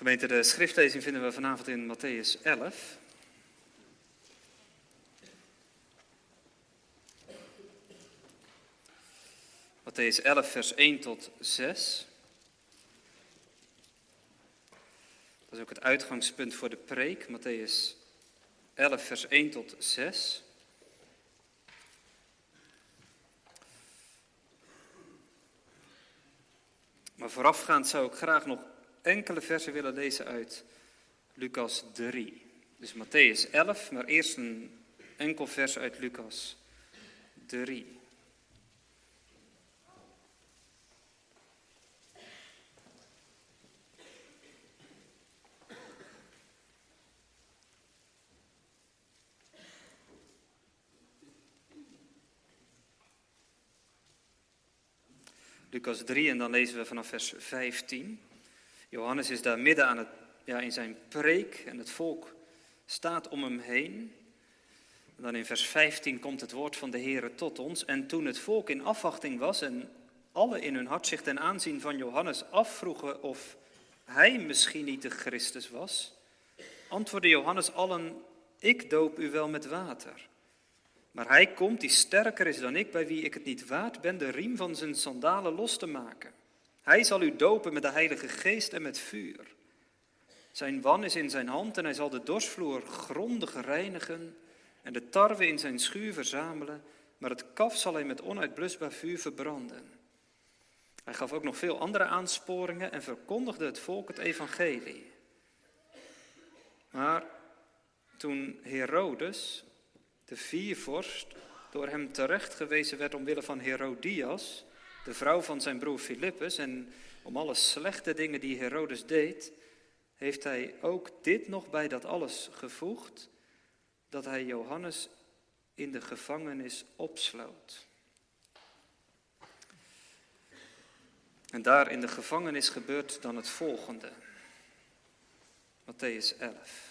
Gemeente, de schriftlezing vinden we vanavond in Matthäus 11. Matthäus 11, vers 1 tot 6. Dat is ook het uitgangspunt voor de preek. Matthäus 11, vers 1 tot 6. Maar voorafgaand zou ik graag nog enkele versen willen lezen uit Lucas 3. Dus Matthäus 11, maar eerst een enkel vers uit Lucas 3. Lucas 3 en dan lezen we vanaf vers 15. Johannes is daar midden aan het, ja, in zijn preek en het volk staat om hem heen. En dan in vers 15 komt het woord van de Heere tot ons. En toen het volk in afwachting was en alle in hun hart zich ten aanzien van Johannes afvroegen of hij misschien niet de Christus was, antwoordde Johannes allen, ik doop u wel met water. Maar hij komt die sterker is dan ik, bij wie ik het niet waard ben de riem van zijn sandalen los te maken. Hij zal u dopen met de Heilige Geest en met vuur. Zijn wan is in zijn hand en hij zal de dorsvloer grondig reinigen en de tarwe in zijn schuur verzamelen, maar het kaf zal hij met onuitblusbaar vuur verbranden. Hij gaf ook nog veel andere aansporingen en verkondigde het volk het evangelie. Maar toen Herodes, de viervorst, door hem terechtgewezen werd omwille van Herodias, de vrouw van zijn broer Filippus, en om alle slechte dingen die Herodes deed, heeft hij ook dit nog bij dat alles gevoegd, dat hij Johannes in de gevangenis opsloot. En daar in de gevangenis gebeurt dan het volgende. Matthäus 11.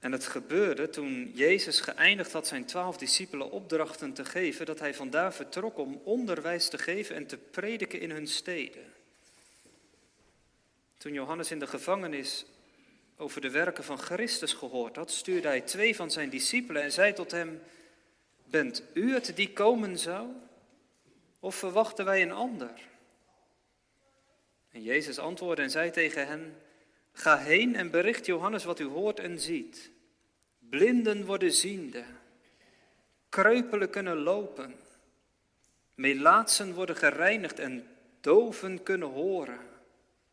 En het gebeurde toen Jezus geëindigd had zijn twaalf discipelen opdrachten te geven, dat hij vandaar vertrok om onderwijs te geven en te prediken in hun steden. Toen Johannes in de gevangenis over de werken van Christus gehoord had, stuurde hij twee van zijn discipelen en zei tot hem, bent u het die komen zou? Of verwachten wij een ander? En Jezus antwoordde en zei tegen hen, Ga heen en bericht Johannes wat u hoort en ziet. Blinden worden ziende. Kreupelen kunnen lopen. Melaatsen worden gereinigd en doven kunnen horen.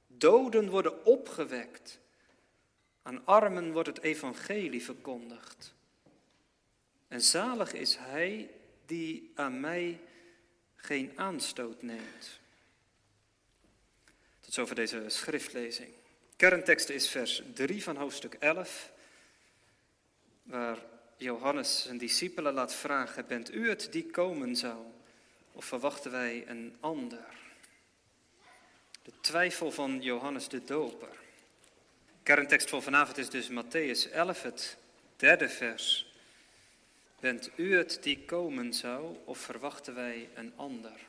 Doden worden opgewekt. Aan armen wordt het evangelie verkondigd. En zalig is hij die aan mij geen aanstoot neemt. Tot zover deze schriftlezing. Kerntekst is vers 3 van hoofdstuk 11, waar Johannes zijn discipelen laat vragen, bent u het die komen zou, of verwachten wij een ander? De twijfel van Johannes de Doper. Kerntekst voor vanavond is dus Matthäus 11, het derde vers. Bent u het die komen zou, of verwachten wij een ander?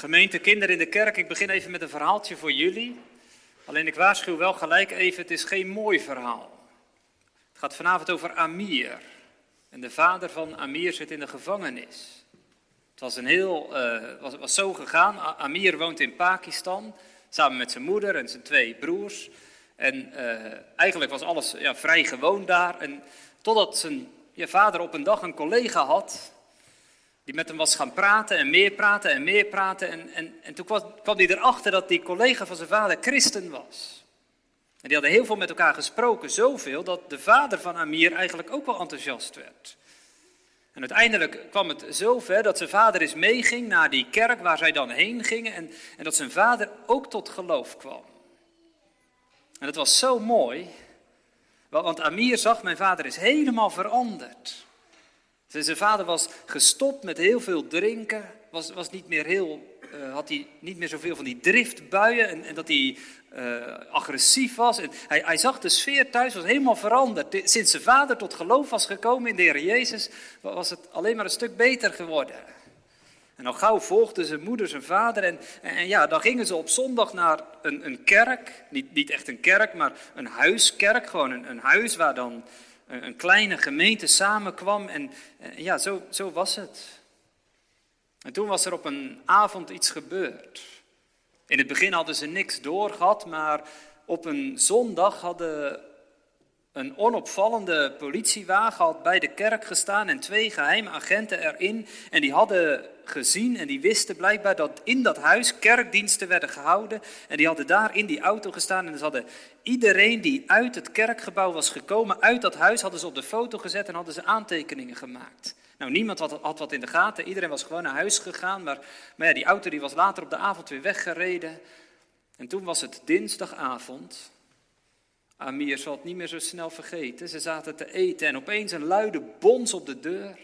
Gemeente Kinderen in de Kerk, ik begin even met een verhaaltje voor jullie. Alleen ik waarschuw wel gelijk even, het is geen mooi verhaal. Het gaat vanavond over Amir. En de vader van Amir zit in de gevangenis. Het was, een heel, uh, was, was zo gegaan. Amir woont in Pakistan, samen met zijn moeder en zijn twee broers. En uh, eigenlijk was alles ja, vrij gewoon daar. En totdat zijn ja, vader op een dag een collega had die met hem was gaan praten en meer praten en meer praten. En, en, en toen kwam, kwam hij erachter dat die collega van zijn vader christen was. En die hadden heel veel met elkaar gesproken, zoveel dat de vader van Amir eigenlijk ook wel enthousiast werd. En uiteindelijk kwam het zover dat zijn vader eens meeging naar die kerk waar zij dan heen gingen en, en dat zijn vader ook tot geloof kwam. En dat was zo mooi, want Amir zag, mijn vader is helemaal veranderd. Zijn vader was gestopt met heel veel drinken, was, was niet meer heel eh, had hij niet meer zoveel van die driftbuien en, en dat hij uh, agressief was. En hij, hij, zag de sfeer thuis was helemaal veranderd. Sinds zijn vader tot geloof was gekomen in de Heer Jezus, was het alleen maar een stuk beter geworden. En al gauw volgden zijn moeder, zijn vader. En, en, ja, dan gingen ze op zondag naar een, een kerk. Niet, niet echt een kerk, maar een huiskerk. Gewoon een, een huis waar dan een, kleine gemeente samenkwam. En, en ja, zo, zo was het. En toen was er op een avond iets gebeurd. In het begin hadden ze niks doorgehad, maar op een zondag hadden een onopvallende politiewagen had bij de kerk gestaan en twee geheime agenten erin. En die hadden gezien en die wisten blijkbaar dat in dat huis kerkdiensten werden gehouden. En die hadden daar in die auto gestaan en ze hadden iedereen die uit het kerkgebouw was gekomen, uit dat huis, hadden ze op de foto gezet en hadden ze aantekeningen gemaakt. Nou, niemand had, had wat in de gaten, iedereen was gewoon naar huis gegaan. Maar, maar ja, die auto die was later op de avond weer weggereden. En toen was het dinsdagavond. Amir zal het niet meer zo snel vergeten. Ze zaten te eten en opeens een luide bons op de deur.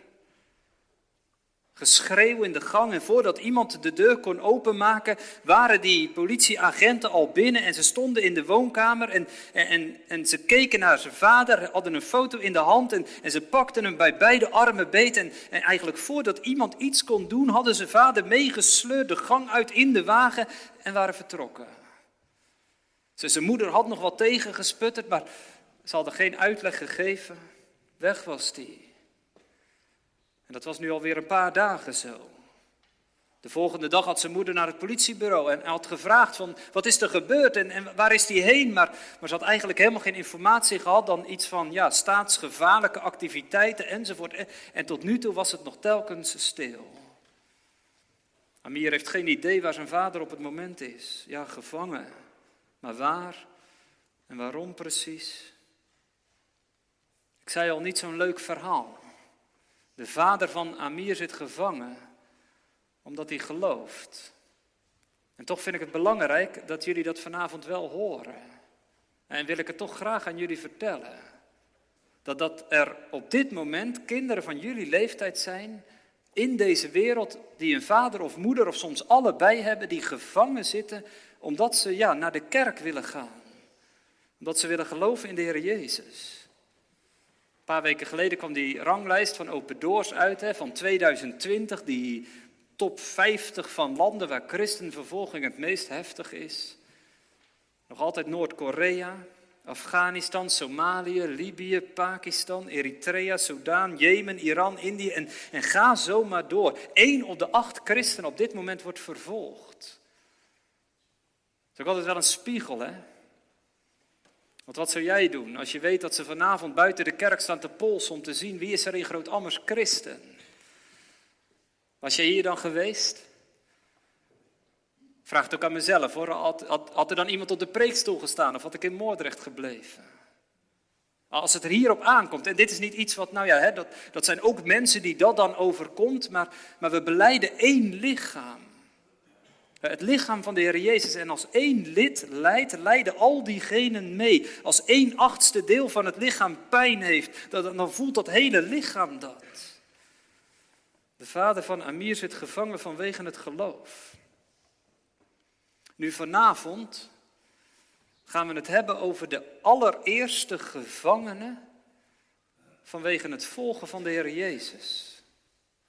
Geschreeuw in de gang en voordat iemand de deur kon openmaken, waren die politieagenten al binnen en ze stonden in de woonkamer en, en, en ze keken naar zijn vader, hadden een foto in de hand en, en ze pakten hem bij beide armen beet en, en eigenlijk voordat iemand iets kon doen, hadden ze vader meegesleurd de gang uit in de wagen en waren vertrokken. Zijn moeder had nog wat tegengesputterd, maar ze hadden geen uitleg gegeven. Weg was die. En dat was nu alweer een paar dagen zo. De volgende dag had zijn moeder naar het politiebureau en had gevraagd van wat is er gebeurd en, waar is die heen? Maar, maar ze had eigenlijk helemaal geen informatie gehad dan iets van ja, staatsgevaarlijke activiteiten enzovoort. En, en tot nu toe was het nog telkens stil. Amir heeft geen idee waar zijn vader op het moment is. Ja, gevangen. Maar waar en waarom precies? Ik zei al niet zo'n leuk verhaal. De vader van Amir zit gevangen omdat hij gelooft. En toch vind ik het belangrijk dat jullie dat vanavond wel horen. En wil ik het toch graag aan jullie vertellen. Dat, dat er op dit moment kinderen van jullie leeftijd zijn in deze wereld die een vader of moeder of soms allebei hebben, die gevangen zitten omdat ze ja, naar de kerk willen gaan. Omdat ze willen geloven in de Heer Jezus. Een paar weken geleden kwam die ranglijst van Open Doors uit, hè, van 2020, die top 50 van landen waar christenvervolging het meest heftig is. Nog altijd Noord-Korea, Afghanistan, Somalië, Libië, Pakistan, Eritrea, Soudaan, Jemen, Iran, Indië en, en ga zo maar door. Eén op de acht christenen op dit moment wordt vervolgd. Dat is ook altijd wel een spiegel, hè? Want wat zou jij doen als je weet dat ze vanavond buiten de kerk staan te polsen om te zien wie is er in Groot-Ammers christen? Was jij hier dan geweest? Vraag het ook aan mezelf hoor. Had, had, er dan iemand op de preekstoel gestaan of had ik in Moordrecht gebleven? Als het er hierop aankomt, en dit is niet iets wat, nou ja, hè, dat, dat zijn ook mensen die dat dan overkomt, maar, maar we beleiden één lichaam. Het lichaam van de Heer Jezus. En als één lid lijdt, lijden al diegenen mee. Als één achtste deel van het lichaam pijn heeft, dan voelt dat hele lichaam dat. De vader van Amir zit gevangen vanwege het geloof. Nu vanavond gaan we het hebben over de allereerste gevangene vanwege het volgen van de Heer Jezus.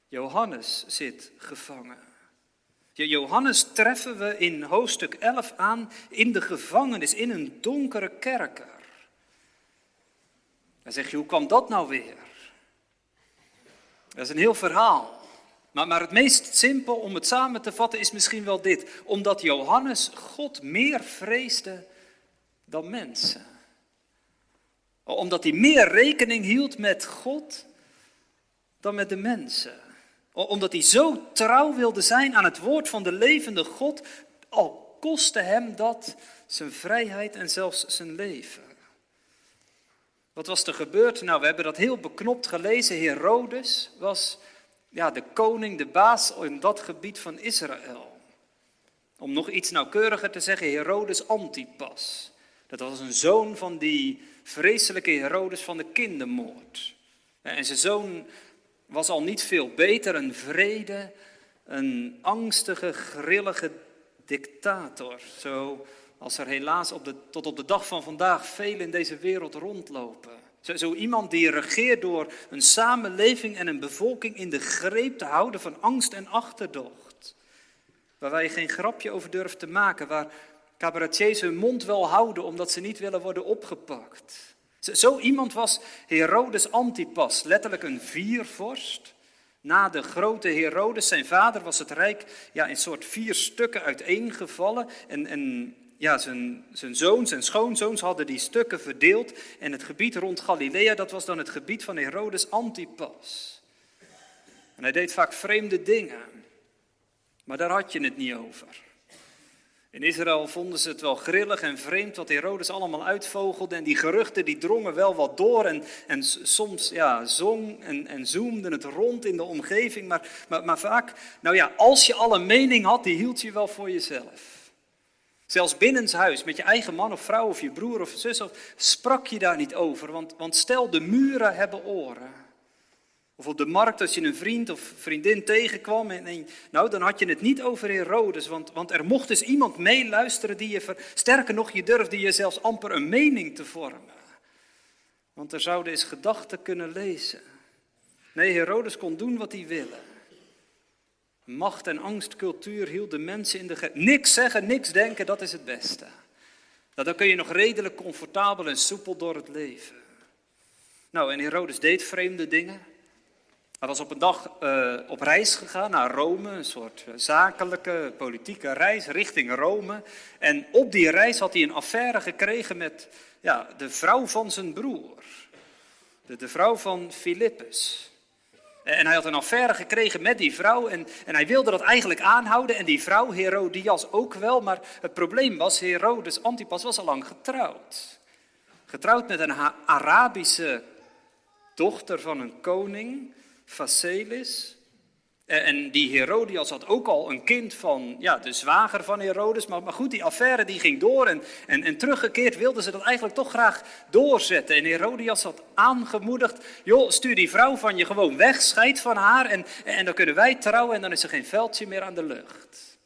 Johannes zit gevangen. Johannes treffen we in hoofdstuk 11 aan in de gevangenis, in een donkere kerker. Dan zeg je, hoe kwam dat nou weer? Dat is een heel verhaal. Maar, maar het meest simpel om het samen te vatten is misschien wel dit. Omdat Johannes God meer vreesde dan mensen. Omdat hij meer rekening hield met God dan met de mensen omdat hij zo trouw wilde zijn aan het woord van de levende God, al kostte hem dat zijn vrijheid en zelfs zijn leven. Wat was er gebeurd? Nou, we hebben dat heel beknopt gelezen. Herodes was ja, de koning, de baas in dat gebied van Israël. Om nog iets nauwkeuriger te zeggen, Herodes Antipas. Dat was een zoon van die vreselijke Herodes van de kindermoord. En zijn zoon was al niet veel beter, een vrede een angstige, grillige dictator. Zo als er helaas op de, tot op de dag van vandaag veel in deze wereld rondlopen. Zo, zo iemand die regeert door een samenleving en een bevolking in de greep te houden van angst en achterdocht. Waar je geen grapje over durft te maken, waar cabaretiers hun mond wel houden omdat ze niet willen worden opgepakt. Zo iemand was Herodes Antipas, letterlijk een viervorst. Na de grote Herodes, zijn vader, was het rijk ja, in soort vier stukken uiteengevallen. En, en ja, zijn, zijn zoons en schoonzoons hadden die stukken verdeeld. En het gebied rond Galilea, dat was dan het gebied van Herodes Antipas. En hij deed vaak vreemde dingen. Maar daar had je het niet over. In Israël vonden ze het wel grillig en vreemd wat Herodes allemaal uitvogelde. En die geruchten die drongen wel wat door. En, en soms ja, zong en, en zoomden het rond in de omgeving. Maar, maar, maar vaak, nou ja, als je al een mening had, die hield je wel voor jezelf. Zelfs binnenshuis, met je eigen man of vrouw of je broer of zus, of, sprak je daar niet over. Want, want stel, de muren hebben oren. Of op de markt als je een vriend of vriendin tegenkwam. En, nou, dan had je het niet over Herodes. Want, want er mocht dus iemand meeluisteren die je... Ver, sterker nog, je durfde je zelfs amper een mening te vormen. Want er zouden eens gedachten kunnen lezen. Nee, Herodes kon doen wat hij wilde. Macht en angstcultuur hield de mensen in de... Niks zeggen, niks denken, dat is het beste. Nou, dan kun je nog redelijk comfortabel en soepel door het leven. Nou, en Herodes deed vreemde dingen. Hij was op een dag uh, op reis gegaan naar Rome, een soort eh, zakelijke, politieke reis richting Rome. En op die reis had hij een affaire gekregen met ja, de vrouw van zijn broer, de, de vrouw van Filippus. En hij had een affaire gekregen met die vrouw en, en hij wilde dat eigenlijk aanhouden. En die vrouw, Herodias, ook wel. Maar het probleem was, Herodes Antipas was al lang getrouwd. Getrouwd met een Arabische dochter van een koning. Facelis. En die Herodias had ook al een kind van ja, de zwager van Herodes. Maar, maar goed, die affaire die ging door. En, en, en teruggekeerd wilden ze dat eigenlijk toch graag doorzetten. En Herodias had aangemoedigd: joh, stuur die vrouw van je gewoon weg, scheid van haar. En, en dan kunnen wij trouwen en dan is er geen veldje meer aan de lucht.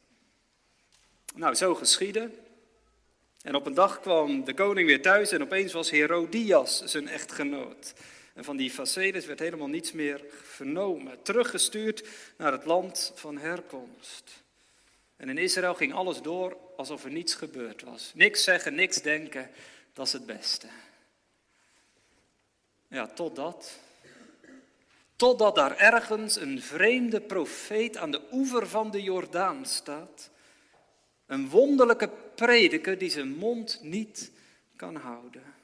Nou, zo geschiedde. En op een dag kwam de koning weer thuis en opeens was Herodias zijn echtgenoot. En van die Facedes werd helemaal niets meer vernomen. Teruggestuurd naar het land van herkomst. En in Israël ging alles door alsof er niets gebeurd was. Niks zeggen, niks denken, dat is het beste. Ja, totdat. Totdat daar ergens een vreemde profeet aan de oever van de Jordaan staat. Een wonderlijke prediker die zijn mond niet kan houden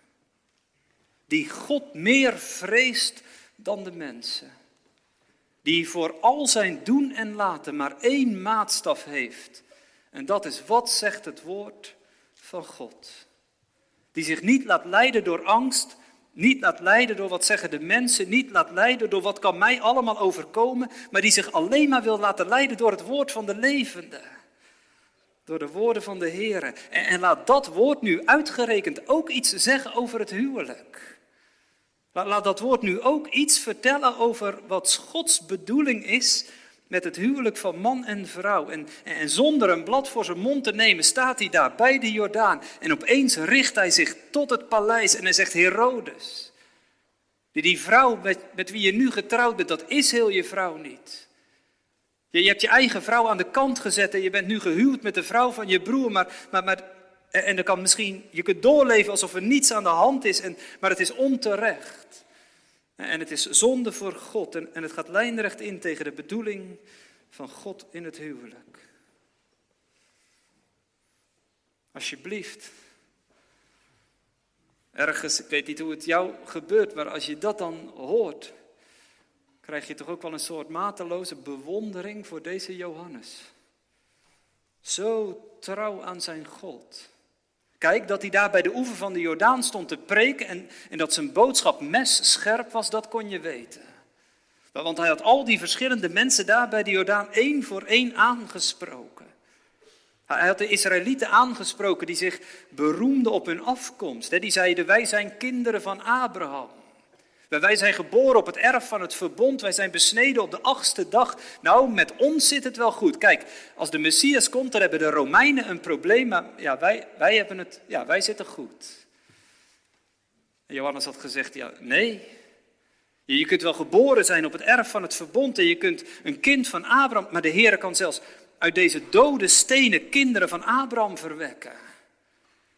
die God meer vreest dan de mensen. Die voor al zijn doen en laten maar één maatstaf heeft. En dat is wat zegt het woord van God. Die zich niet laat leiden door angst, niet laat leiden door wat zeggen de mensen, niet laat leiden door wat kan mij allemaal overkomen, maar die zich alleen maar wil laten leiden door het woord van de levende. Door de woorden van de Heer. En, en laat dat woord nu uitgerekend ook iets zeggen over het huwelijk. Laat dat woord nu ook iets vertellen over wat Gods bedoeling is met het huwelijk van man en vrouw. En, en zonder een blad voor zijn mond te nemen, staat hij daar bij de Jordaan. En opeens richt hij zich tot het paleis en hij zegt: Herodes, die, vrouw met, met wie je nu getrouwd bent, dat is heel je vrouw niet. Je, je hebt je eigen vrouw aan de kant gezet en je bent nu gehuwd met de vrouw van je broer, maar, maar, maar en dan kan misschien, je kunt doorleven alsof er niets aan de hand is, en, maar het is onterecht. En het is zonde voor God en, en het gaat lijnrecht in tegen de bedoeling van God in het huwelijk. Alsjeblieft. Ergens, ik weet niet hoe het jou gebeurt, maar als je dat dan hoort, krijg je toch ook wel een soort mateloze bewondering voor deze Johannes. Zo trouw aan zijn God. Kijk, dat hij daar bij de oever van de Jordaan stond te preken en, en dat zijn boodschap messcherp was, dat kon je weten. Want hij had al die verschillende mensen daar bij de Jordaan één voor één aangesproken. Hij had de Israëlieten aangesproken die zich beroemden op hun afkomst. Die zeiden, wij zijn kinderen van Abraham. Wij zijn geboren op het erf van het verbond. Wij zijn besneden op de achtste dag. Nou, met ons zit het wel goed. Kijk, als de Messias komt, dan hebben de Romeinen een probleem. Maar ja, wij, wij, hebben het, ja, wij zitten goed. Johannes had gezegd, ja, nee. Je kunt wel geboren zijn op het erf van het verbond. En je kunt een kind van Abraham. Maar de Heer kan zelfs uit deze dode stenen kinderen van Abraham verwekken.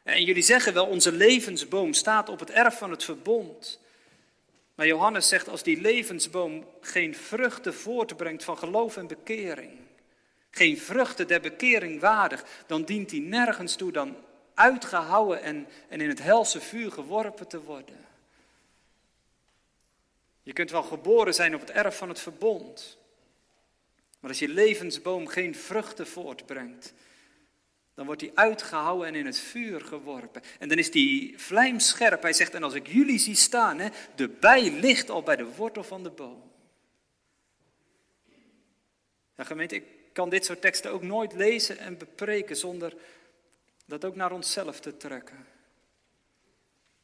En jullie zeggen wel, onze levensboom staat op het erf van het verbond. Maar Johannes zegt, als die levensboom geen vruchten voortbrengt van geloof en bekering, geen vruchten der bekering waardig, dan dient hij nergens toe dan uitgehouden en, en in het helse vuur geworpen te worden. Je kunt wel geboren zijn op het erf van het verbond, maar als je levensboom geen vruchten voortbrengt, dan wordt hij uitgehouden en in het vuur geworpen. En dan is die vlijmscherp. Hij zegt, en als ik jullie zie staan, hè, de bij ligt al bij de wortel van de boom. Ja, gemeente, ik kan dit soort teksten ook nooit lezen en bepreken zonder dat ook naar onszelf te trekken.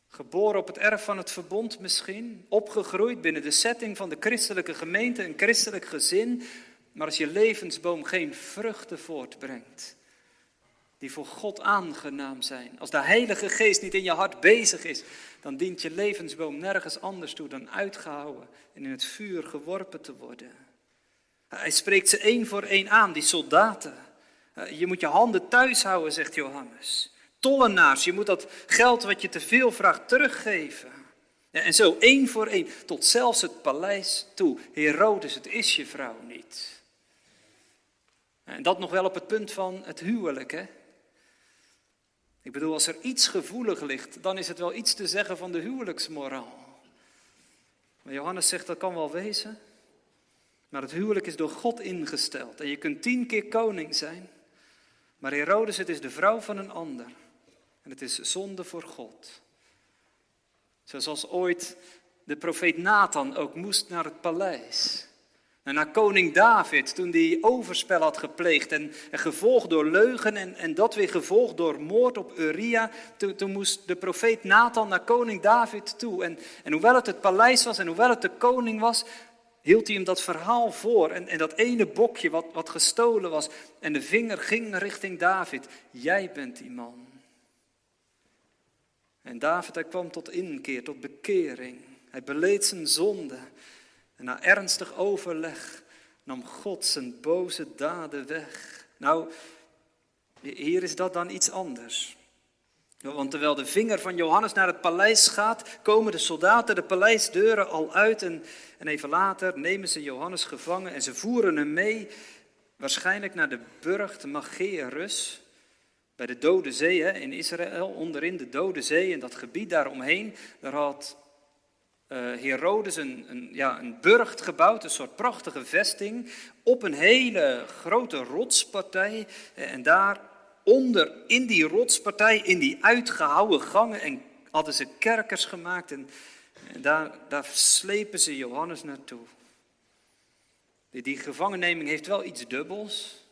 Geboren op het erf van het verbond misschien, opgegroeid binnen de setting van de christelijke gemeente, een christelijk gezin, maar als je levensboom geen vruchten voortbrengt, die voor God aangenaam zijn. Als de Heilige Geest niet in je hart bezig is, dan dient je levensboom nergens anders toe dan uitgehouden en in het vuur geworpen te worden. Hij spreekt ze één voor één aan, die soldaten. Je moet je handen thuis houden, zegt Johannes. Tollenaars, je moet dat geld wat je te veel vraagt teruggeven. En zo één voor één, tot zelfs het paleis toe. Herodes, het is je vrouw niet. En dat nog wel op het punt van het huwelijk, hè? Ik bedoel, als er iets gevoelig ligt, dan is het wel iets te zeggen van de huwelijksmoraal. Maar Johannes zegt dat kan wel wezen, maar het huwelijk is door God ingesteld. En je kunt tien keer koning zijn, maar Herodes, het is de vrouw van een ander. En het is zonde voor God. Zoals ooit de profeet Nathan ook moest naar het paleis. Naar koning David, toen hij overspel had gepleegd en, gevolgd door leugen en, en dat weer gevolgd door moord op Uria, toen, toen moest de profeet Nathan naar koning David toe. En, en hoewel het het paleis was en hoewel het de koning was, hield hij hem dat verhaal voor. En, en dat ene bokje wat, wat gestolen was. En de vinger ging richting David. Jij bent die man. En David, hij kwam tot inkeer, tot bekering. Hij beleed zijn zonde. En na ernstig overleg nam God zijn boze daden weg. Nou, hier is dat dan iets anders. Want terwijl de vinger van Johannes naar het paleis gaat, komen de soldaten de paleisdeuren al uit. En, en even later nemen ze Johannes gevangen en ze voeren hem mee, waarschijnlijk naar de burcht Mageerus. Bij de Dode Zee in Israël, onderin de Dode Zee en dat gebied daaromheen. Daar had Herodes een, een, ja, een burcht gebouwd, een soort prachtige vesting, op een hele grote rotspartij. En daar onder, in die rotspartij, in die uitgehouwen gangen, en hadden ze kerkers gemaakt. En, en daar, daar slepen ze Johannes naartoe. Die, die gevangenneming heeft wel iets dubbels.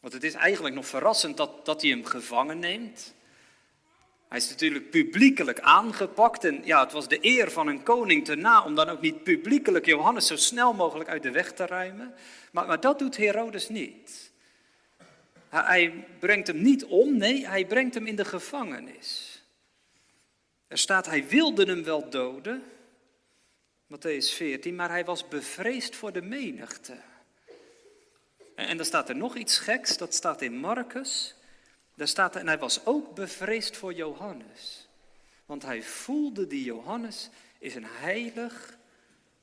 Want het is eigenlijk nog verrassend dat, dat hij hem gevangen neemt. Hij is natuurlijk publiekelijk aangepakt en ja, het was de eer van een koning te na om dan ook niet publiekelijk Johannes zo snel mogelijk uit de weg te ruimen. Maar, dat doet Herodes niet. Hij brengt hem niet om, nee, hij brengt hem in de gevangenis. Er staat, hij wilde hem wel doden, Matthäus 14, maar hij was bevreesd voor de menigte. En, en dan staat er nog iets geks, dat staat in Marcus. Daar staat en hij was ook bevreesd voor Johannes. Want hij voelde die Johannes is een heilig,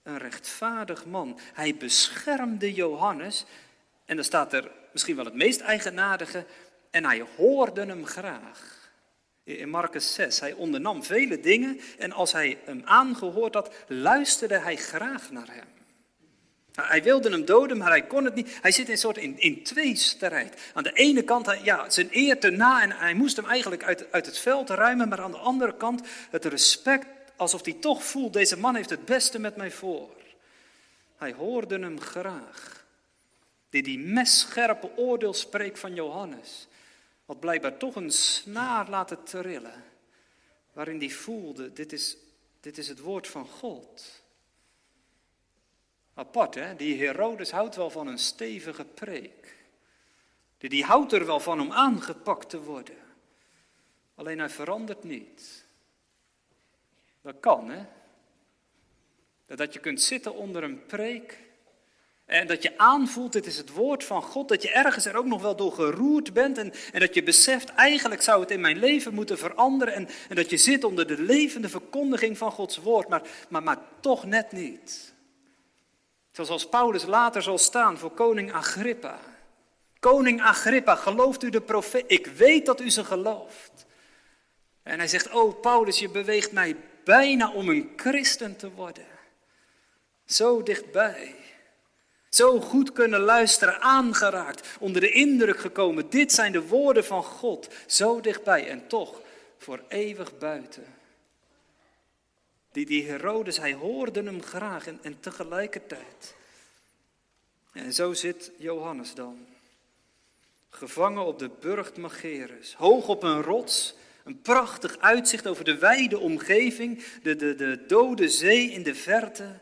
een rechtvaardig man. Hij beschermde Johannes. En dan staat er misschien wel het meest eigenaardige. En hij hoorde hem graag. In Marcus 6, hij ondernam vele dingen. En als hij hem aangehoord had, luisterde hij graag naar hem. Hij wilde hem doden, maar hij kon het niet. Hij zit in een soort in, in tweestrijd. Aan de ene kant, ja, zijn eer te na en hij moest hem eigenlijk uit, uit het veld ruimen. Maar aan de andere kant het respect, alsof hij toch voelt, deze man heeft het beste met mij voor. Hij hoorde hem graag. Die, die messcherpe oordeelspreek van Johannes had blijkbaar toch een snaar laten trillen. Waarin hij voelde, dit is, Dit is het woord van God. Apart, hè? Die Herodes houdt wel van een stevige preek. Die, die houdt er wel van om aangepakt te worden. Alleen hij verandert niet. Dat kan, hè? Dat je kunt zitten onder een preek en dat je aanvoelt, dit is het woord van God, dat je ergens er ook nog wel door geroerd bent en, en dat je beseft, eigenlijk zou het in mijn leven moeten veranderen en, en dat je zit onder de levende verkondiging van Gods woord, maar, maar, maar toch net niet. Zoals Paulus later zal staan voor koning Agrippa. Koning Agrippa, gelooft u de profeet? Ik weet dat u ze gelooft. En hij zegt, oh Paulus, je beweegt mij bijna om een christen te worden. Zo dichtbij. Zo goed kunnen luisteren, aangeraakt, onder de indruk gekomen. Dit zijn de woorden van God, zo dichtbij en toch voor eeuwig buiten. Die, die Herodes, hij hoorde hem graag en, en tegelijkertijd. En zo zit Johannes dan. Gevangen op de burcht Magerus, hoog op een rots, een prachtig uitzicht over de wijde omgeving, de, de, de dode zee in de verte. Het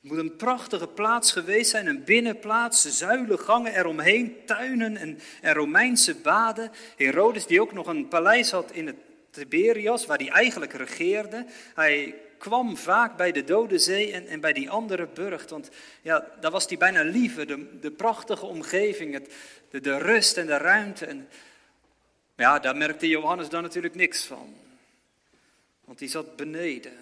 moet een prachtige plaats geweest zijn, een binnenplaats, zuilengangen eromheen, tuinen en, en Romeinse baden. Herodes, die ook nog een paleis had in het Tiberias, waar hij eigenlijk regeerde. Hij kwam vaak bij de Dode Zee en, en bij die andere burcht, want ja, daar was hij bijna liever, de, de prachtige omgeving, het, de, de rust en de ruimte. En, ja, daar merkte Johannes dan natuurlijk niks van, want hij zat beneden.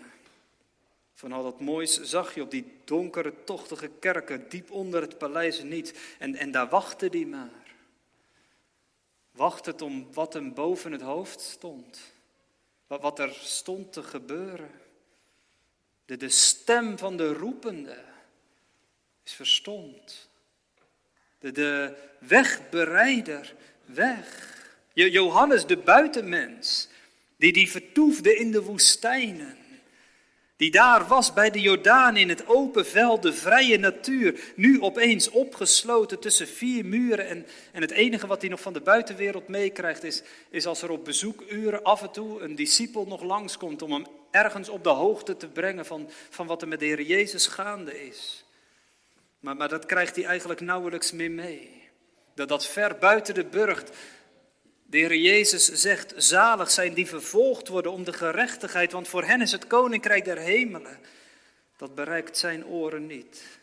Van al dat moois zag je op die donkere, tochtige kerken, diep onder het paleis niet. En, en daar wachtte hij maar. Wacht het om wat hem boven het hoofd stond. Wat er stond te gebeuren. De, de stem van de roepende is verstomd. De, de wegbereider weg. Johannes de buitenmens, die die vertoefde in de woestijnen die daar was bij de Jordaan in het open veld, de vrije natuur, nu opeens opgesloten tussen vier muren. En, en het enige wat hij nog van de buitenwereld meekrijgt is, is als er op bezoekuren af en toe een discipel nog langskomt om hem ergens op de hoogte te brengen van, van wat er met de Heer Jezus gaande is. Maar, maar dat krijgt hij eigenlijk nauwelijks meer mee. Dat dat ver buiten de burcht de Heer Jezus zegt, zalig zijn die vervolgd worden om de gerechtigheid, want voor hen is het koninkrijk der hemelen. Dat bereikt zijn oren niet.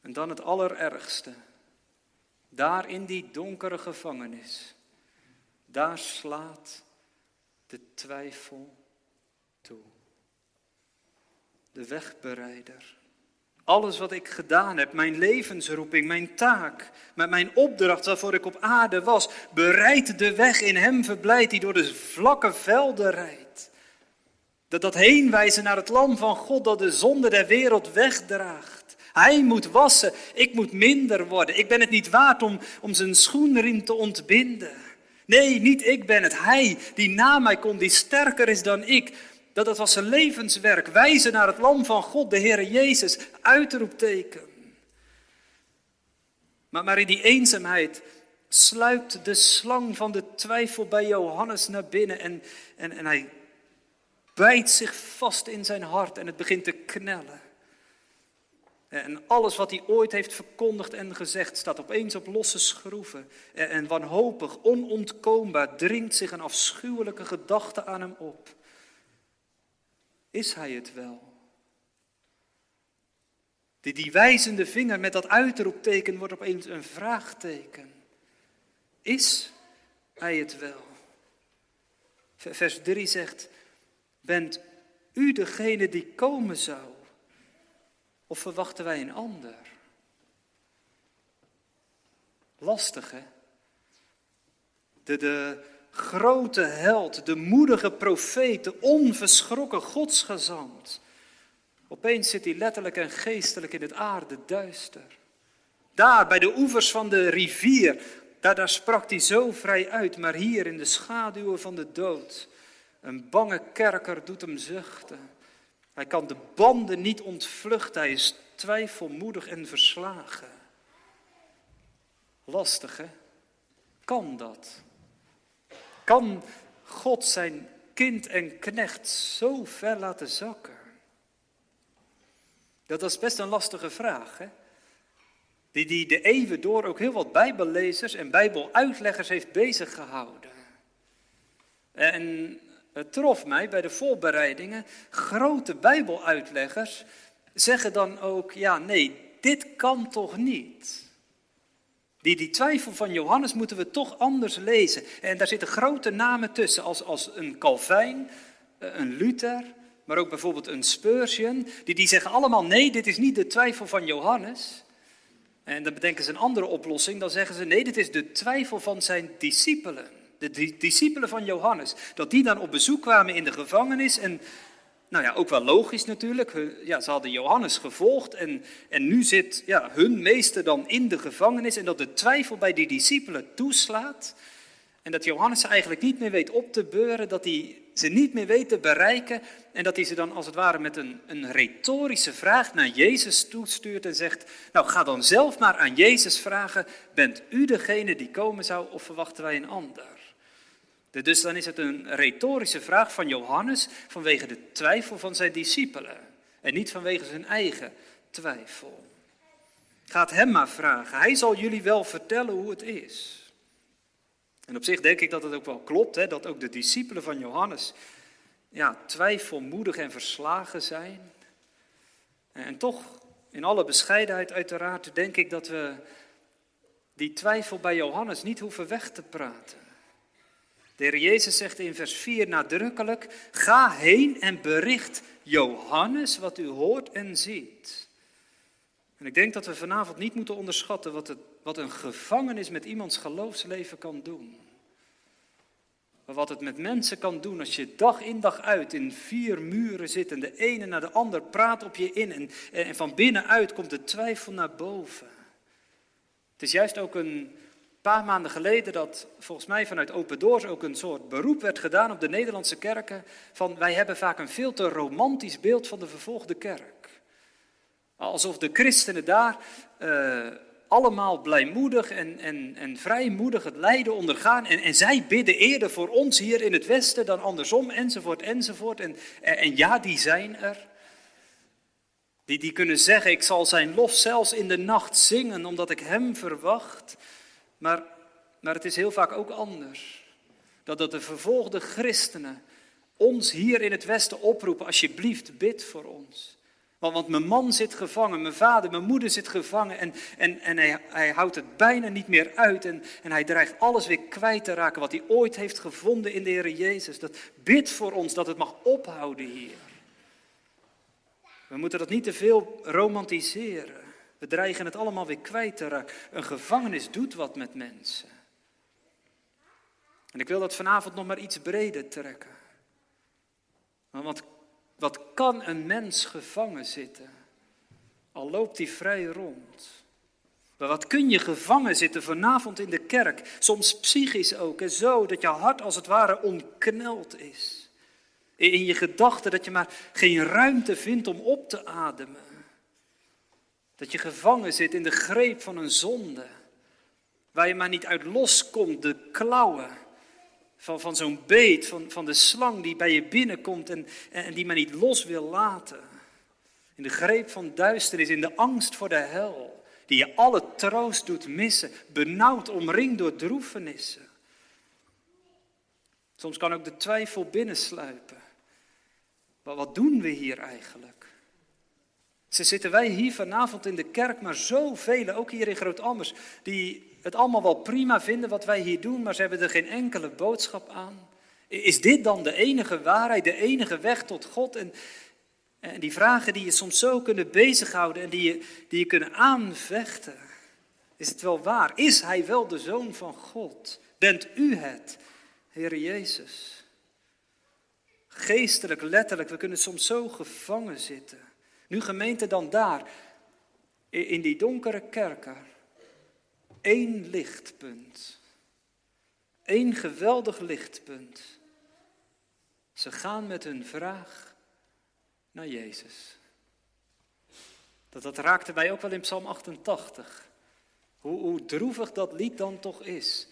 En dan het allerergste. Daar in die donkere gevangenis, daar slaat de twijfel toe. De wegbereider alles wat ik gedaan heb, mijn levensroeping, mijn taak, mijn opdracht waarvoor ik op aarde was, bereidt de weg in hem verblijdt die door de vlakke velden rijdt. Dat dat heenwijzen naar het lam van God dat de zonde der wereld wegdraagt. Hij moet wassen, ik moet minder worden. Ik ben het niet waard om, om zijn schoenriem te ontbinden. Nee, niet ik ben het. Hij die na mij komt, die sterker is dan ik, dat het was zijn levenswerk, wijzen naar het lam van God, de Heer Jezus, uitroepteken. Maar, maar in die eenzaamheid sluipt de slang van de twijfel bij Johannes naar binnen en, en, en hij bijt zich vast in zijn hart en het begint te knellen. En alles wat hij ooit heeft verkondigd en gezegd staat opeens op losse schroeven. En wanhopig, onontkoombaar dringt zich een afschuwelijke gedachte aan hem op. Is hij het wel? Die, die wijzende vinger met dat uitroepteken wordt opeens een vraagteken. Is hij het wel? Vers 3 zegt, bent u degene die komen zou? Of verwachten wij een ander? Lastig, hè? De, de, grote held, de moedige profeet, de onverschrokken godsgezant. Opeens zit hij letterlijk en geestelijk in het aarde duister. Daar, bij de oevers van de rivier, daar, daar sprak hij zo vrij uit, maar hier in de schaduwen van de dood, een bange kerker doet hem zuchten. Hij kan de banden niet ontvluchten, hij is twijfelmoedig en verslagen. Lastig, hè? Kan dat? Kan God zijn kind en knecht zo ver laten zakken? Dat is best een lastige vraag. Hè? Die, die de eeuwen door ook heel wat bijbellezers en bijbeluitleggers heeft bezig gehouden. En het trof mij bij de voorbereidingen, grote bijbeluitleggers zeggen dan ook, ja nee, dit kan toch niet. Die, die twijfel van Johannes moeten we toch anders lezen. En daar zitten grote namen tussen, als, als een Calvijn, eh, een Luther, maar ook bijvoorbeeld een Spurgeon. Die, die zeggen allemaal, nee, dit is niet de twijfel van Johannes. En dan bedenken ze een andere oplossing, dan zeggen ze, nee, dit is de twijfel van zijn discipelen. De discipelen van Johannes. Dat die dan op bezoek kwamen in de gevangenis en nou ja, ook wel logisch natuurlijk. Ja, ze hadden Johannes gevolgd en, en nu zit ja, hun meester dan in de gevangenis. En dat de twijfel bij die discipelen toeslaat. En dat Johannes ze eigenlijk niet meer weet op te beuren, dat hij ze niet meer weet te bereiken. En dat hij ze dan als het ware met een, een retorische vraag naar Jezus toestuurt en zegt, nou ga dan zelf maar aan Jezus vragen, bent u degene die komen zou of verwachten wij een ander? Dus dan is het een retorische vraag van Johannes vanwege de twijfel van zijn discipelen en niet vanwege zijn eigen twijfel. Gaat hem maar vragen, hij zal jullie wel vertellen hoe het is. En op zich denk ik dat het ook wel klopt, hè, dat ook de discipelen van Johannes ja, twijfelmoedig en verslagen zijn. En toch, in alle bescheidenheid uiteraard, denk ik dat we die twijfel bij Johannes niet hoeven weg te praten. De Heer Jezus zegt in vers 4 nadrukkelijk, ga heen en bericht Johannes wat u hoort en ziet. En ik denk dat we vanavond niet moeten onderschatten wat, het, wat een gevangenis met iemands geloofsleven kan doen. Maar wat het met mensen kan doen als je dag in dag uit in vier muren zit en de ene naar de ander praat op je in en, en van binnenuit komt de twijfel naar boven. Het is juist ook een, paar maanden geleden dat volgens mij vanuit Open Doors ook een soort beroep werd gedaan op de Nederlandse kerken. Van wij hebben vaak een veel te romantisch beeld van de vervolgde kerk. Alsof de christenen daar uh, allemaal blijmoedig en, en, en vrijmoedig het lijden ondergaan. En, en zij bidden eerder voor ons hier in het Westen dan andersom, enzovoort, enzovoort. En, en ja, die zijn er. Die, die kunnen zeggen, ik zal zijn lof zelfs in de nacht zingen, omdat ik hem verwacht. Maar, maar het is heel vaak ook anders. Dat, dat de vervolgde christenen ons hier in het Westen oproepen, alsjeblieft bid voor ons. Want, mijn man zit gevangen, mijn vader, mijn moeder zit gevangen en, en, en hij, hij houdt het bijna niet meer uit en, en hij dreigt alles weer kwijt te raken wat hij ooit heeft gevonden in de Heer Jezus. Dat bid voor ons dat het mag ophouden hier. We moeten dat niet te veel romantiseren. We dreigen het allemaal weer kwijt te raken. Een gevangenis doet wat met mensen. En ik wil dat vanavond nog maar iets breder trekken. Want wat kan een mens gevangen zitten? Al loopt hij vrij rond. Maar wat kun je gevangen zitten vanavond in de kerk? Soms psychisch ook. En zo dat je hart als het ware omkneld is. In je gedachten dat je maar geen ruimte vindt om op te ademen. Dat je gevangen zit in de greep van een zonde. Waar je maar niet uit loskomt, de klauwen van, van zo'n beet, van, van de slang die bij je binnenkomt en, en die maar niet los wil laten. In de greep van duisternis, in de angst voor de hel, die je alle troost doet missen, benauwd, omringd door droefenissen. Soms kan ook de twijfel binnensluipen. Maar wat doen we hier eigenlijk? Ze zitten wij hier vanavond in de kerk, maar zoveel, ook hier in Groot-Ammers, die het allemaal wel prima vinden wat wij hier doen, maar ze hebben er geen enkele boodschap aan. Is dit dan de enige waarheid, de enige weg tot God? En, en die vragen die je soms zo kunnen bezighouden en die je, die je kunnen aanvechten. Is het wel waar? Is hij wel de zoon van God? Bent u het, Heer Jezus? Geestelijk, letterlijk, we kunnen soms zo gevangen zitten. Nu gemeente dan daar, in die donkere kerker, één lichtpunt. Eén geweldig lichtpunt. Ze gaan met hun vraag naar Jezus. Dat, dat raakte mij ook wel in Psalm 88. Hoe, hoe droevig dat lied dan toch is.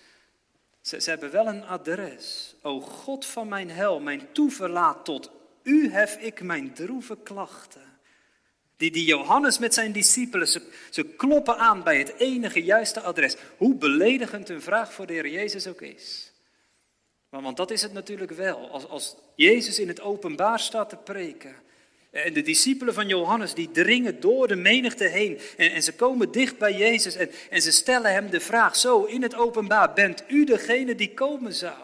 Ze, ze hebben wel een adres. O God van mijn hel, mijn toeverlaat tot u hef ik mijn droeve klachten. Die, die Johannes met zijn discipelen, ze, kloppen aan bij het enige juiste adres. Hoe beledigend een vraag voor de Heer Jezus ook is. Want dat is het natuurlijk wel. Als, als Jezus in het openbaar staat te preken. En de discipelen van Johannes die dringen door de menigte heen. En, en ze komen dicht bij Jezus en, en ze stellen hem de vraag zo in het openbaar. Bent u degene die komen zou?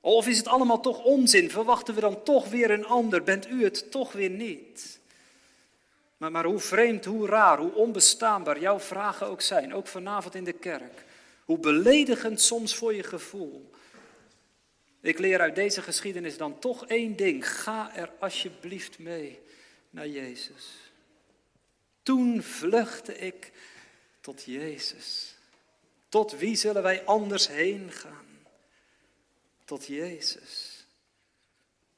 Of is het allemaal toch onzin? Verwachten we dan toch weer een ander? Bent u het toch weer niet? Maar, maar hoe vreemd, hoe raar, hoe onbestaanbaar jouw vragen ook zijn, ook vanavond in de kerk. Hoe beledigend soms voor je gevoel. Ik leer uit deze geschiedenis dan toch één ding. Ga er alsjeblieft mee naar Jezus. Toen vluchtte ik tot Jezus. Tot wie zullen wij anders heen gaan? Tot Jezus.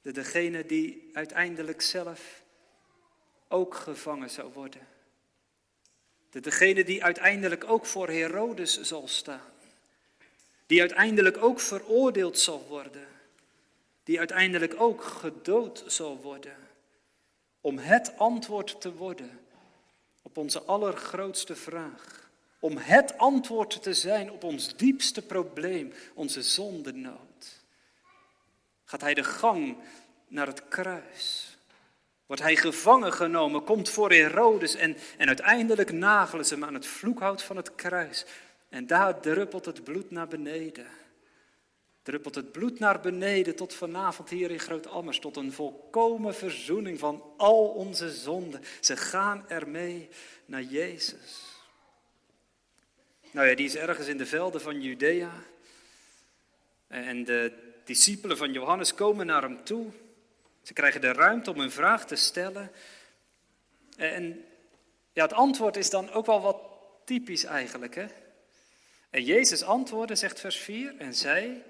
De, degene die uiteindelijk zelf ook gevangen zou worden. De, degene die uiteindelijk ook voor Herodes zal staan die uiteindelijk ook veroordeeld zal worden, die uiteindelijk ook gedood zal worden, om het antwoord te worden op onze allergrootste vraag, om het antwoord te zijn op ons diepste probleem, onze zondenood. Gaat hij de gang naar het kruis? Wordt hij gevangen genomen, komt voor Herodes en, en uiteindelijk nagelen ze hem aan het vloekhout van het kruis. En daar druppelt het bloed naar beneden. Druppelt het bloed naar beneden tot vanavond hier in Groot-Ammers. Tot een volkomen verzoening van al onze zonden. Ze gaan ermee naar Jezus. Nou ja, die is ergens in de velden van Judea. En de discipelen van Johannes komen naar hem toe. Ze krijgen de ruimte om een vraag te stellen. En ja, het antwoord is dan ook wel wat typisch eigenlijk. Hè? En Jezus antwoordde, zegt vers 4, en zei,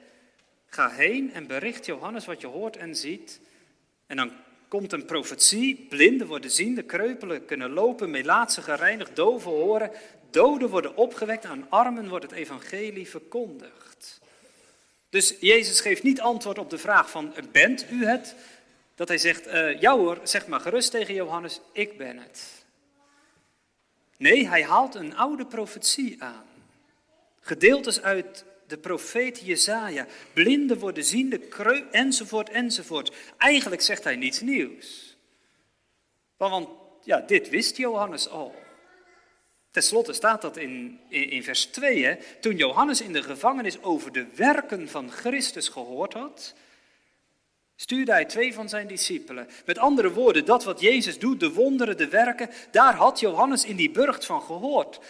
ga heen en bericht Johannes wat je hoort en ziet. En dan komt een profetie, blinden worden ziende, kreupelen kunnen lopen, melaatsen gereinigd, doven horen, doden worden opgewekt, aan armen wordt het evangelie verkondigd. Dus Jezus geeft niet antwoord op de vraag van, bent u het? Dat hij zegt, uh, ja hoor, zeg maar gerust tegen Johannes, ik ben het. Nee, hij haalt een oude profetie aan. Gedeeltes uit de profeet Jezaja. Blinden worden ziende, enzovoort, enzovoort. Eigenlijk zegt hij niets nieuws. Want, ja, dit wist Johannes al. Ten slotte staat dat in, in, in vers 2. Hè? Toen Johannes in de gevangenis over de werken van Christus gehoord had, stuurde hij twee van zijn discipelen. Met andere woorden, dat wat Jezus doet, de wonderen, de werken, daar had Johannes in die burcht van gehoord.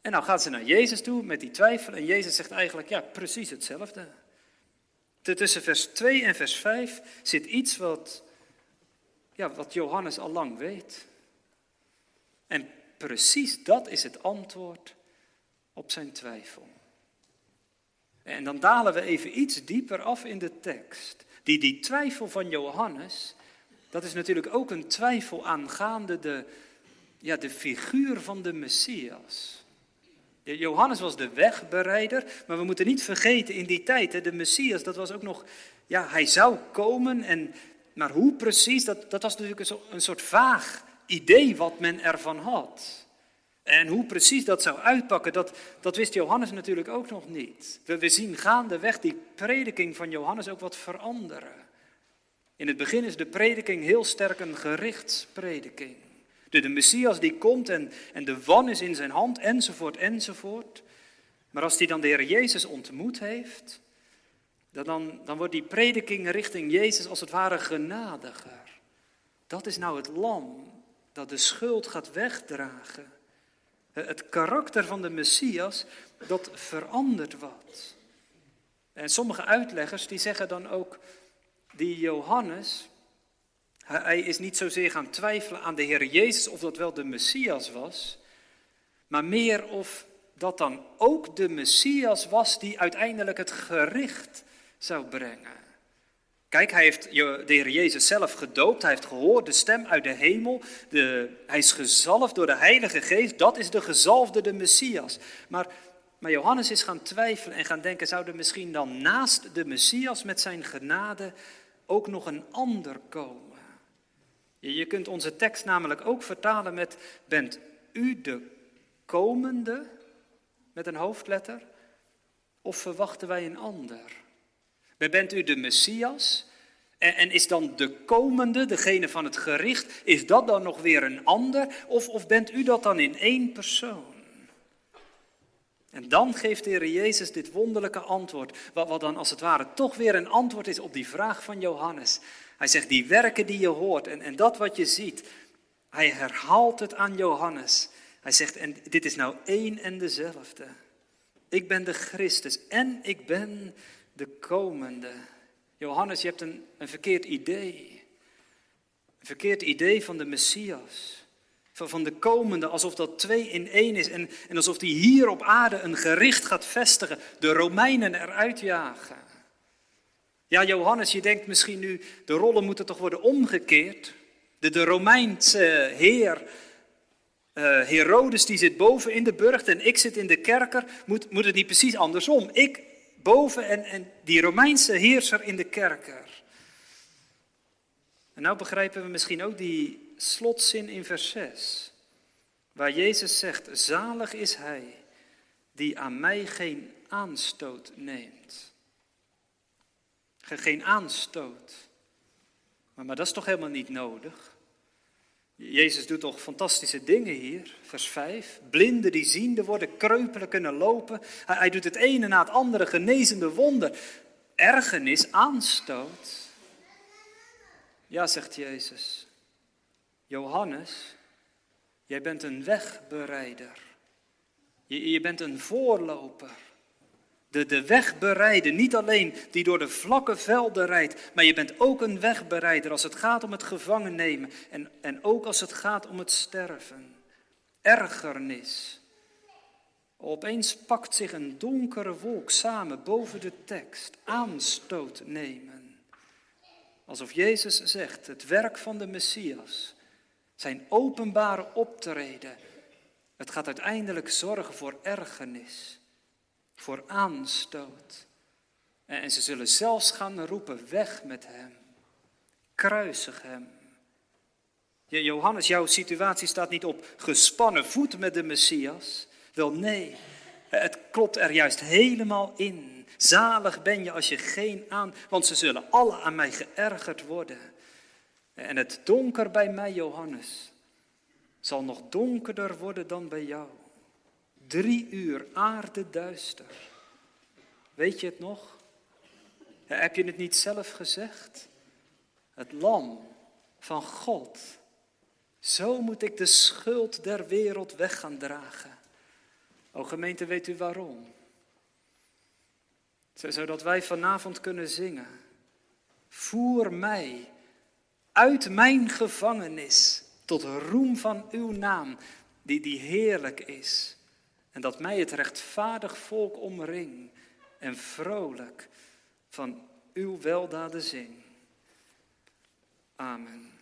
En nou gaat ze naar Jezus toe met die twijfel en Jezus zegt eigenlijk, ja, precies hetzelfde. Tussen vers 2 en vers 5 zit iets wat, ja, wat Johannes al lang weet. En precies dat is het antwoord op zijn twijfel. En dan dalen we even iets dieper af in de tekst. Die, die twijfel van Johannes, dat is natuurlijk ook een twijfel aangaande de, ja, de figuur van de Messias. Johannes was de wegbereider, maar we moeten niet vergeten in die tijd, de Messias, dat was ook nog, ja, hij zou komen, en, maar hoe precies, dat, dat was natuurlijk een soort vaag idee wat men ervan had. En hoe precies dat zou uitpakken, dat, dat wist Johannes natuurlijk ook nog niet. We, we zien gaandeweg die prediking van Johannes ook wat veranderen. In het begin is de prediking heel sterk een gerichtsprediking. De, de Messias die komt en, en de wan is in zijn hand, enzovoort, enzovoort. Maar als hij dan de Heer Jezus ontmoet heeft, dan, dan wordt die prediking richting Jezus als het ware genadiger. Dat is nou het lam dat de schuld gaat wegdragen. Het karakter van de Messias, dat verandert wat. En sommige uitleggers die zeggen dan ook, die Johannes, hij is niet zozeer gaan twijfelen aan de Heer Jezus of dat wel de Messias was, maar meer of dat dan ook de Messias was die uiteindelijk het gericht zou brengen. Kijk, hij heeft de Heer Jezus zelf gedoopt, hij heeft gehoord de stem uit de hemel, de, hij is gezalfd door de Heilige Geest, dat is de gezalfde, de Messias. Maar Maar Johannes is gaan twijfelen en gaan denken, zou er misschien dan naast de Messias met zijn genade ook nog een ander komen? Je kunt onze tekst namelijk ook vertalen met, bent u de komende, met een hoofdletter, of verwachten wij een ander? Bent u de Messias? En, en, is dan de komende, degene van het gericht, is dat dan nog weer een ander? Of, of bent u dat dan in één persoon? En dan geeft de Heer Jezus dit wonderlijke antwoord, wat, wat dan als het ware toch weer een antwoord is op die vraag van Johannes. Hij zegt, die werken die je hoort en, en dat wat je ziet, hij herhaalt het aan Johannes. Hij zegt, en dit is nou één en dezelfde. Ik ben de Christus en ik ben de komende. Johannes, je hebt een, een verkeerd idee. Een verkeerd idee van de Messias. Van, van de komende, alsof dat twee in één is. En, en alsof die hier op aarde een gericht gaat vestigen. De Romeinen eruit jagen. Ja, Johannes, je denkt misschien nu, de rollen moeten toch worden omgekeerd. De, de Romeinse heer, uh, Herodes, die zit boven in de burcht en ik zit in de kerker. Moet, moet het niet precies andersom? Ik boven en, en die Romeinse heerser in de kerker. En nou begrijpen we misschien ook die slotzin in vers 6, waar Jezus zegt, zalig is hij die aan mij geen aanstoot neemt. Geen aanstoot. Maar, maar dat is toch helemaal niet nodig? Jezus doet toch fantastische dingen hier. Vers 5. Blinden die ziende worden, kreupelen kunnen lopen. Hij, doet het ene na het andere genezende wonder. Ergernis, aanstoot. Ja, zegt Jezus. Johannes, jij bent een wegbereider. Je, je bent een voorloper de, de. Niet alleen die door de vlakke velden rijdt, maar je bent ook een wegbereider als het gaat om het gevangen nemen en, en ook als het gaat om het sterven. Ergernis. Opeens pakt zich een donkere wolk samen boven de tekst. Aanstoot nemen. Alsof Jezus zegt, het werk van de Messias, zijn openbare optreden, het gaat uiteindelijk zorgen voor ergernis voor aanstoot. En ze zullen zelfs gaan roepen, weg met hem, kruisig hem. Johannes, jouw situatie staat niet op gespannen voet met de Messias. Wel nee, het klopt er juist helemaal in. Zalig ben je als je geen aan, want ze zullen alle aan mij geërgerd worden. En het donker bij mij, Johannes, zal nog donkerder worden dan bij jou. Drie uur aarde duister. Weet je het nog? Heb je het niet zelf gezegd? Het lam van God. Zo moet ik de schuld der wereld weg gaan dragen. O gemeente, weet u waarom? Zodat wij vanavond kunnen zingen. Voer mij uit mijn gevangenis tot roem van uw naam, die, die heerlijk is. En dat mij het rechtvaardig volk omring en vrolijk van uw weldaden zing. Amen.